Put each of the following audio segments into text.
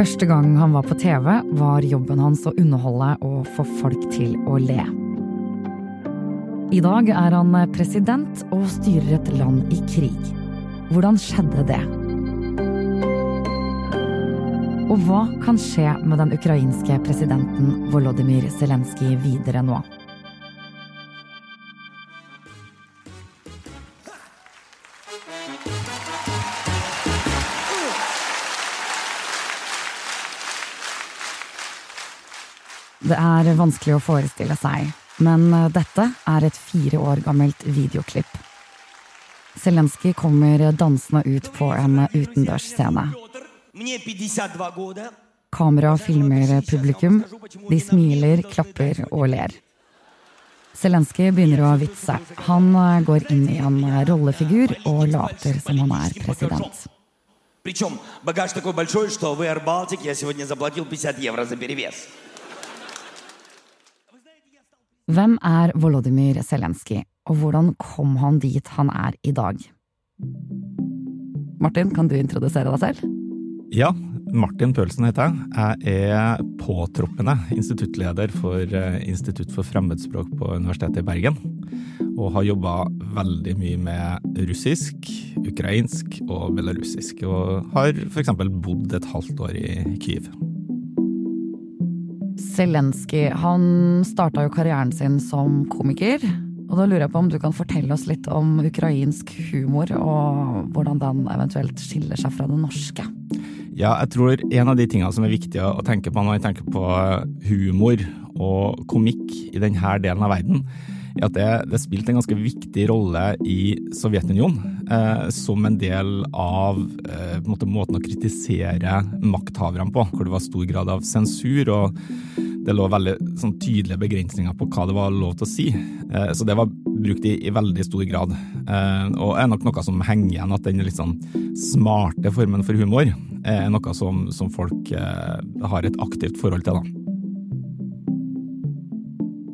Første gang han var på TV, var jobben hans å underholde og få folk til å le. I dag er han president og styrer et land i krig. Hvordan skjedde det? Og hva kan skje med den ukrainske presidenten Volodymyr Zelenskyj videre nå? Det er vanskelig å forestille seg, men dette er et fire år gammelt videoklipp. Zelenskyj kommer dansende ut på en utendørsscene. Kamera filmer publikum. De smiler, klapper og ler. Zelenskyj begynner å vitse. Han går inn i en rollefigur og later som han er president. Причем багаж такой большой, что в Air Baltic я сегодня заплатил 50 евро за перевес. Hvem er Volodymyr Zelenskyj, og hvordan kom han dit han er i dag? Martin, kan du introdusere deg selv? Ja, Martin Pølsen heter jeg. Jeg er påtroppende instituttleder for eh, Institutt for fremmedspråk på Universitetet i Bergen. Og har jobba veldig mye med russisk, ukrainsk og belarusisk. Og har f.eks. bodd et halvt år i Kyiv. Zelenskyj han starta jo karrieren sin som komiker. Og da lurer jeg på om du kan fortelle oss litt om ukrainsk humor, og hvordan den eventuelt skiller seg fra det norske? Ja, jeg tror en av de tingene som er viktig å tenke på når jeg tenker på humor og komikk i denne delen av verden, er at det, det spilte en ganske viktig rolle i Sovjetunionen eh, som en del av eh, måte, måten å kritisere makthaverne på, hvor det var stor grad av sensur. og det lå veldig sånn, tydelige begrensninger på hva det var lov til å si. Eh, så det var brukt i, i veldig stor grad. Eh, og er nok noe som henger igjen, at den litt sånn smarte formen for humor er noe som, som folk eh, har et aktivt forhold til. da.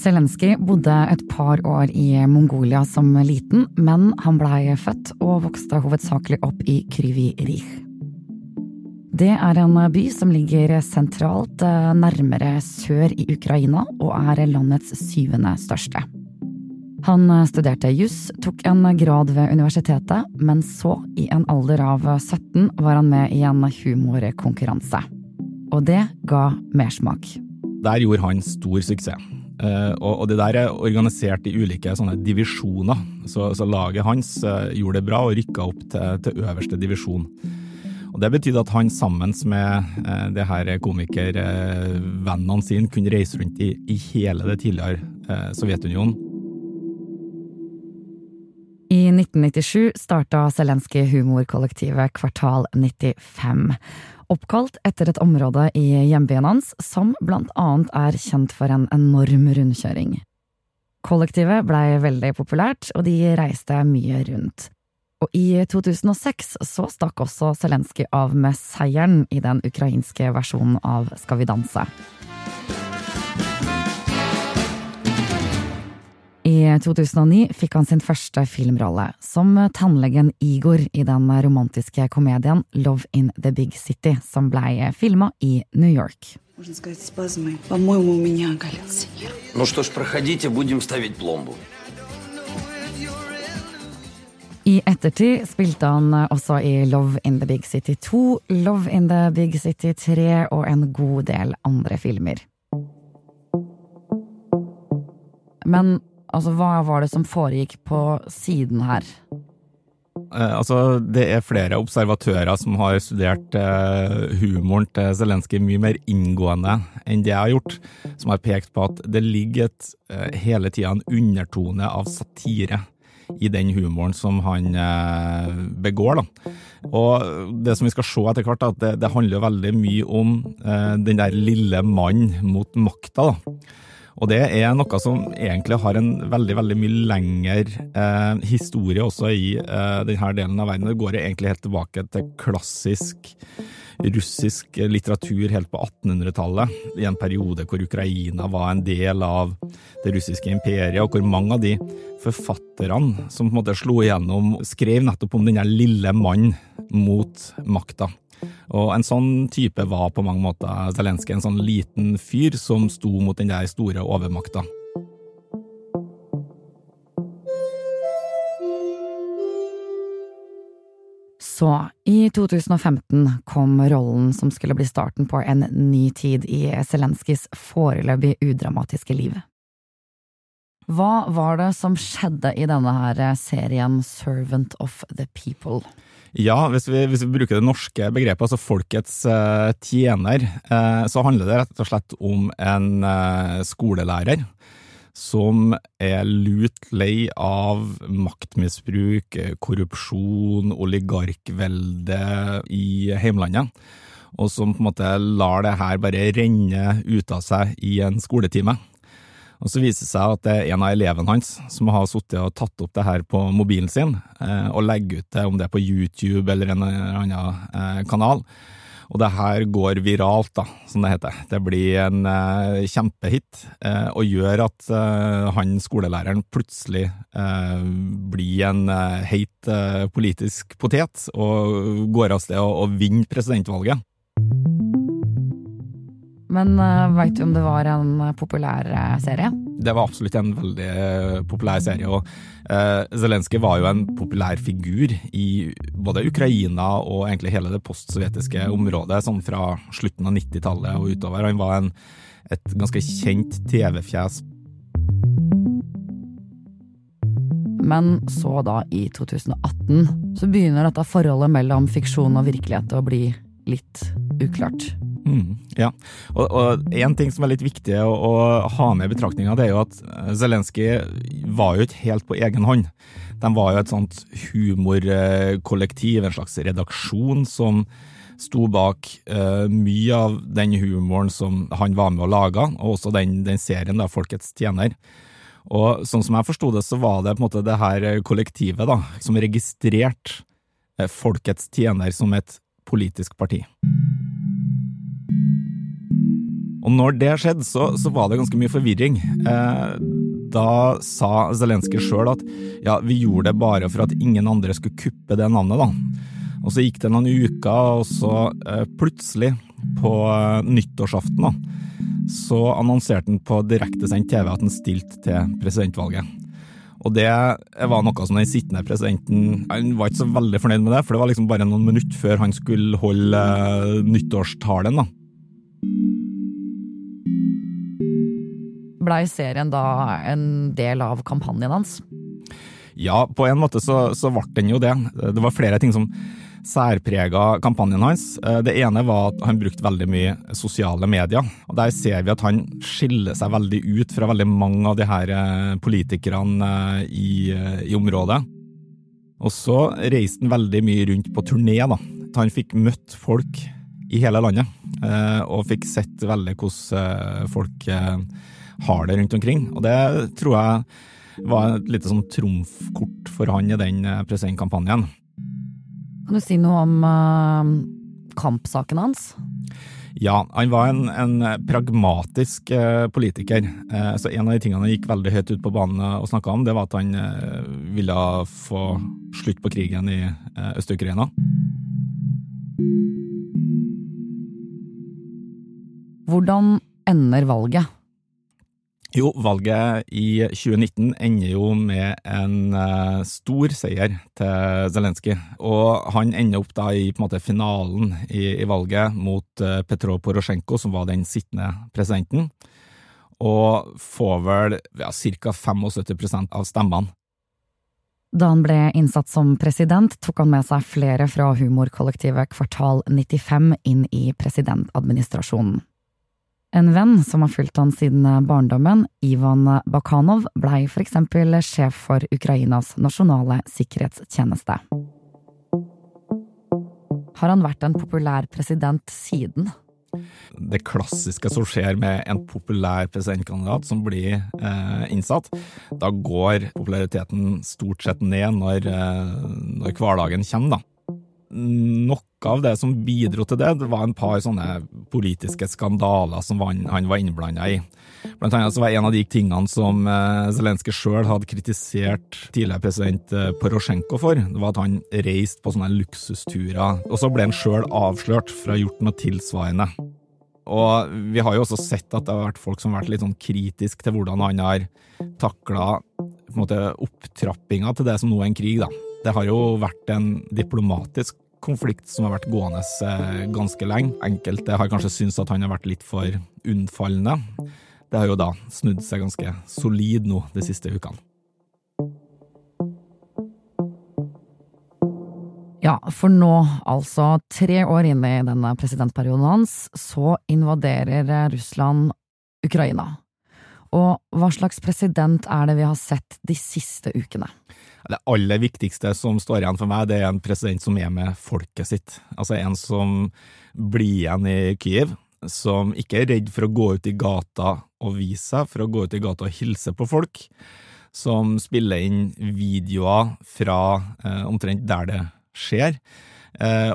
Zelenskyj bodde et par år i Mongolia som liten, men han blei født og vokste hovedsakelig opp i Kryvi Rih. Det er en by som ligger sentralt eh, nærmere sør i Ukraina, og er landets syvende største. Han studerte juss, tok en grad ved universitetet, men så, i en alder av 17, var han med i en humorkonkurranse. Og det ga mersmak. Der gjorde han stor suksess. Og, det der er organisert i ulike divisjoner. Så, laget hans gjorde det bra og rykka opp til, til, øverste divisjon. Og Det betydde at han sammen med eh, det her komikervennene sine kunne reise rundt i, i hele det tidligere Sovjetunionen. I 1997 starta Zelenskyj humorkollektivet Kvartal 95 oppkalt etter et område i hjembyen hans som blant annet er kjent for en enorm rundkjøring. Kollektivet blei veldig populært, og de reiste mye rundt. Og i 2006 så stakk også Zelenskyj av med seieren i den ukrainske versjonen av Skal vi danse. I 2009 fikk han sin første filmrolle, som tannlegen Igor i den romantiske komedien Love in the Big City, som blei filma i New York. I ettertid spilte han også i Love in the Big City 2, Love in the Big City 3 og en god del andre filmer. Men Altså, hva var det som foregikk på siden her? Eh, altså, det er flere observatører som har studert eh, humoren til Zelenskyj mye mer inngående enn det jeg har gjort, som har pekt på at det ligger et, eh, hele tida en undertone av satire i den humoren som han eh, begår. Da. Og det som vi skal se etter hvert, at det, det handler veldig mye om eh, den der lille mann mot makta. Og det er noe som egentlig har en veldig veldig mye lengre eh, historie også i eh, denne delen av verden. Det går egentlig helt tilbake til klassisk russisk litteratur helt på 1800-tallet, i en periode hvor Ukraina var en del av det russiske imperiet, og hvor mange av de forfatterne som på en måte slo igjennom, skrev nettopp om denne lille mannen mot makta. Og en sånn type var på mange måter Zelenskyj, en sånn liten fyr som sto mot den der store overmakta. Så, i 2015 kom rollen som skulle bli starten på en ny tid i Zelenskyjs foreløpig udramatiske liv. Hva var det som skjedde i denne her serien Servant of the People? Ja, hvis vi, hvis vi bruker det norske begrepet, altså folkets uh, tjener, uh, så handler det rett og slett om en uh, skolelærer som er lut lei av maktmisbruk, korrupsjon, oligarkvelde i heimlandet, og som på en måte lar det her bare renne ut av seg i en skoletime. Og Så viser det seg at det er en av elevene hans som har sittet og tatt opp det her på mobilen sin, eh, og legger ut det, om det er på YouTube eller en eller annen eh, kanal. Og det her går viralt, da, som det heter. Det blir en eh, kjempehit, eh, og gjør at eh, han skolelæreren plutselig eh, blir en heit politisk potet, og går av sted og, og vinner presidentvalget. Men uh, veit du om det var en eh, populær uh, serie? Det var absolutt en veldig populær serie. og uh, Zelenskyj var jo en populær figur i både Ukraina og egentlig hele det postsovjetiske området, sånn fra slutten av 90-tallet og utover. Han var en, et ganske kjent TV-fjes. Men så da, i 2018, så begynner dette forholdet mellom fiksjon og virkelighet å bli litt uklart. Mm, ja, og, og en ting som er litt viktig å, å ha med i betraktninga, det er jo at eh, Zelenskyj var jo ikke helt på egen hånd. De var jo et sånt humorkollektiv, en slags redaksjon som sto bak uh, mye av den humoren som han var med å lage, og også den, den serien, da, Folkets tjener. Og sånn som jeg forsto det, så var det på en måte det her kollektivet da, som registrerte uh, Folkets tjener som et politisk parti. Og når det skjedde, så, så var det ganske mye forvirring. Eh, da sa Zelenskyj sjøl at ja, vi gjorde det bare for at ingen andre skulle kuppe det navnet, da. Og så gikk det noen uker, og så eh, plutselig, på eh, nyttårsaften, da, så annonserte han på direktesendt TV at han stilte til presidentvalget. Og det var noe som den sittende presidenten Han var ikke så veldig fornøyd med det, for det var liksom bare noen minutter før han skulle holde uh, nyttårstalen. da. Blei serien da en del av kampanjen hans? Ja, på en måte så, så ble den jo det. Det var flere ting som særprega kampanjen hans. Det ene var at han brukte veldig mye sosiale medier. og Der ser vi at han skiller seg veldig ut fra veldig mange av de her eh, politikerne eh, i, eh, i området. Og så reiste han veldig mye rundt på turné. da. Han fikk møtt folk i hele landet, og fikk sett veldig hvordan folk har det rundt omkring. Og det tror jeg var et lite sånn trumfkort for han i den eh, presidentkampanjen. Kan du si noe om uh, kampsaken hans? Ja, han var en, en pragmatisk uh, politiker. Uh, så En av de tingene han gikk veldig høyt ut på banen og snakka om, det var at han ville få slutt på krigen i Øst-Ukraina. Hvordan ender valget? Jo, valget i 2019 ender jo med en uh, stor seier til Zelenskyj. Og han ender opp da i på en måte, finalen i, i valget mot uh, Petro Porosjenko, som var den sittende presidenten. Og får vel ja, ca. 75% av stemmene. Da han ble innsatt som president, tok han med seg flere fra humorkollektivet Kvartal 95 inn i presidentadministrasjonen. En venn som har fulgt han siden barndommen, Ivan Bakanov, blei for eksempel sjef for Ukrainas nasjonale sikkerhetstjeneste. Har han vært en populær president siden? Det klassiske som skjer med en populær presidentkandidat som blir eh, innsatt, da går populariteten stort sett ned når, eh, når hverdagen kommer, da. Noe av det som bidro til det, det var en par sånne politiske skandaler som han, han var innblanda i. Blant annet så var en av de tingene som eh, Zelenskyj sjøl hadde kritisert tidligere president eh, Porosjenko for, det var at han reiste på sånne luksusturer, og så ble han sjøl avslørt for å ha gjort noe tilsvarende. Og vi har jo også sett at det har vært folk som har vært litt sånn kritisk til hvordan han har takla opptrappinga til det som nå er en krig, da. Det har jo vært en diplomatisk konflikt som har vært gående eh, ganske lenge. Enkelte har kanskje syntes at han har vært litt for unnfallende. Det har jo da snudd seg ganske solid nå de siste ukene. Ja, for nå, altså tre år inn i denne presidentperioden hans, så invaderer Russland Ukraina. Og hva slags president er det vi har sett de siste ukene? Det aller viktigste som står igjen for meg, det er en president som er med folket sitt. Altså en som blir igjen i Kyiv, som ikke er redd for å gå ut i gata og vise seg, for å gå ut i gata og hilse på folk. Som spiller inn videoer fra eh, omtrent der det skjer,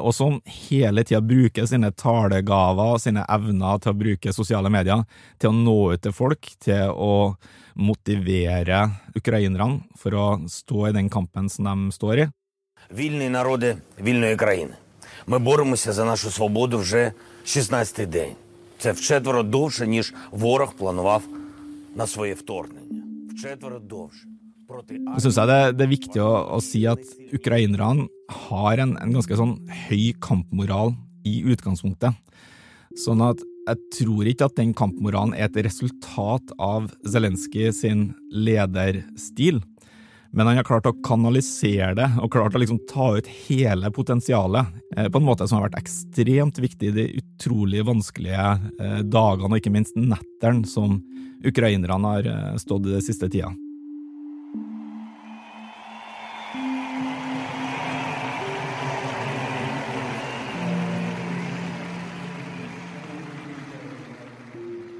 og som hele tida bruker sine talegaver og sine evner til å bruke sosiale medier til å nå ut til folk, til å motivere ukrainerne for å stå i den kampen som de står i. Вільні народи вільної країни. Ми боремося за нашу свободу вже 16-й день. Це вчетверо довше, ніж ворог планував на своє вторгнення. Вчетверо довше. Så syns jeg det, det, er viktig å, å si at ukrainerne har en, en, ganske sånn høy kampmoral i utgangspunktet. Sånn at jeg tror ikke at den kampmoralen er et resultat av Zelenskyj sin lederstil, men han har klart å kanalisere det og klart å liksom ta ut hele potensialet eh, på en måte som har vært ekstremt viktig i de utrolig vanskelige eh, dagene og ikke minst nettene som ukrainerne har eh, stått i den siste tida.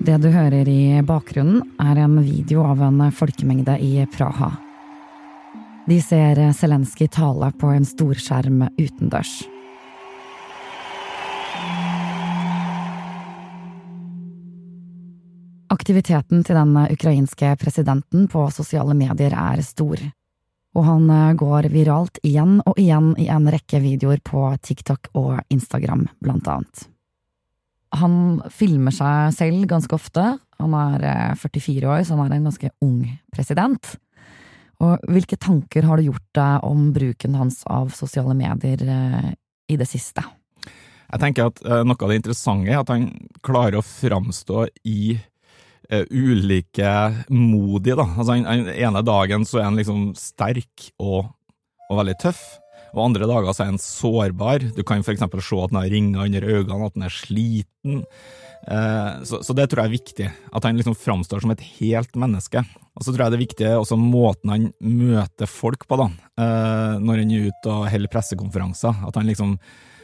Det du hører i bakgrunnen, er en video av en folkemengde i Praha. De ser Zelenskyj tale på en storskjerm utendørs. Aktiviteten til den ukrainske presidenten på sosiale medier er stor, og han går viralt igjen og igjen i en rekke videoer på TikTok og Instagram, blant annet. Han filmer seg selv ganske ofte. Han er 44 eh, år, så han er en ganske ung president. Og hvilke tanker har du gjort deg om bruken hans av sosiale medier eh, i det siste? Jeg tenker at uh, Noe av det interessante er at han klarer å framstå i ulike modige. Da. Altså, Den ene dagen så er han liksom sterk og, og veldig tøff og andre dager så er han sårbar. Du kan f.eks. se at han har ringer under øynene, at han er sliten. Eh, så, så, det tror jeg er viktig, at han liksom framstår som et helt menneske. Og så tror jeg det er viktig også måten han møter folk på, da, eh, når han er ute og holder pressekonferanser. At han liksom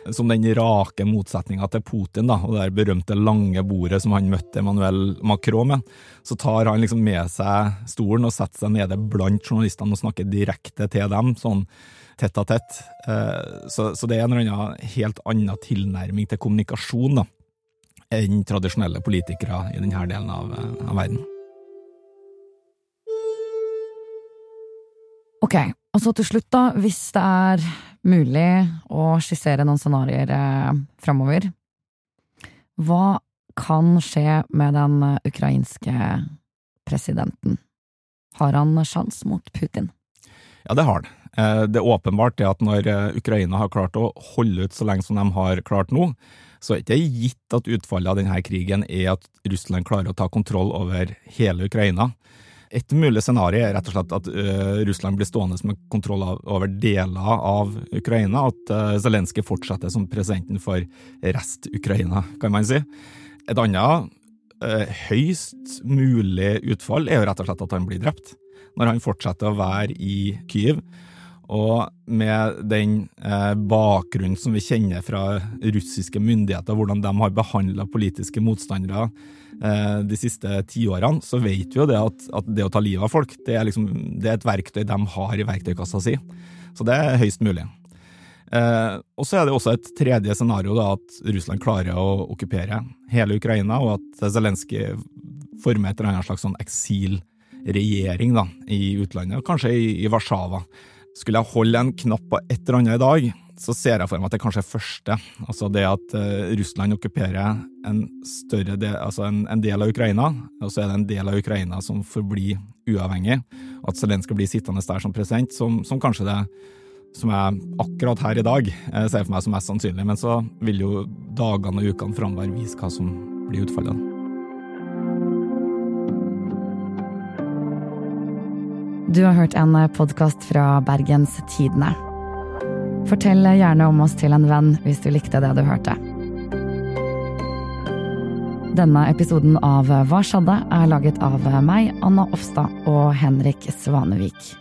som den rake motsetninga til Putin da, og det der berømte lange bordet som han møtte Emmanuel Macron med, så tar han liksom med seg stolen og setter seg nede blant journalistene og snakker direkte til dem. sånn tett av tett. Eh, så, så, det er en eller annen helt annen tilnærming til kommunikasjon da, enn tradisjonelle politikere i denne delen av, av verden. Ok, og så til slutt, da, hvis det er mulig å skissere noen scenarioer eh, framover, hva kan skje med den ukrainske presidenten? Har han sjans mot Putin? Ja, det har han. Eh, det er åpenbart at når eh, Ukraina har klart å holde ut så lenge som de har klart nå, så er det ikke gitt at utfallet av denne krigen er at Russland klarer å ta kontroll over hele Ukraina. Et mulig scenario er rett og slett at uh, Russland blir stående med kontroll over deler av Ukraina, at Zelenskyj fortsetter som presidenten for rest-Ukraina, kan man si. Et annet høyst mulig utfall er jo rett og slett at han blir drept. Når han fortsetter å være i Kyiv, og med den eh, bakgrunnen som vi kjenner fra russiske myndigheter, hvordan de har behandla politiske motstandere eh, de siste tiårene, så vet vi jo det at, at, det å ta livet av folk, det er, liksom, det er et verktøy de har i verktøykassa si. Så det er høyst mulig. Eh, og så er det også et tredje scenario, da, at Russland klarer å okkupere hele Ukraina, og at Zelenskyj former et eller annet slags sånn eksilregjering da, i utlandet, kanskje i, i Warszawa. Skulle jeg holde en knapp på et eller annet i dag, så ser jeg for meg at det kanskje er første. Altså det at uh, Russland okkuperer en del, altså en, en, del av Ukraina, og så er det en del av Ukraina som forblir uavhengig. At Zelenskyj blir sittende der som president, som, som kanskje det som er akkurat her i dag ser ser for meg som mest sannsynlig, men så vil jo dagene og ukene framover vise hva som blir utfallet. Du har hørt en podkast fra Bergens Tidende. Fortell gjerne om oss til en venn hvis du likte det du hørte. Denne episoden av Hva skjedde? er laget av meg, Anna Offstad og Henrik Svanevik.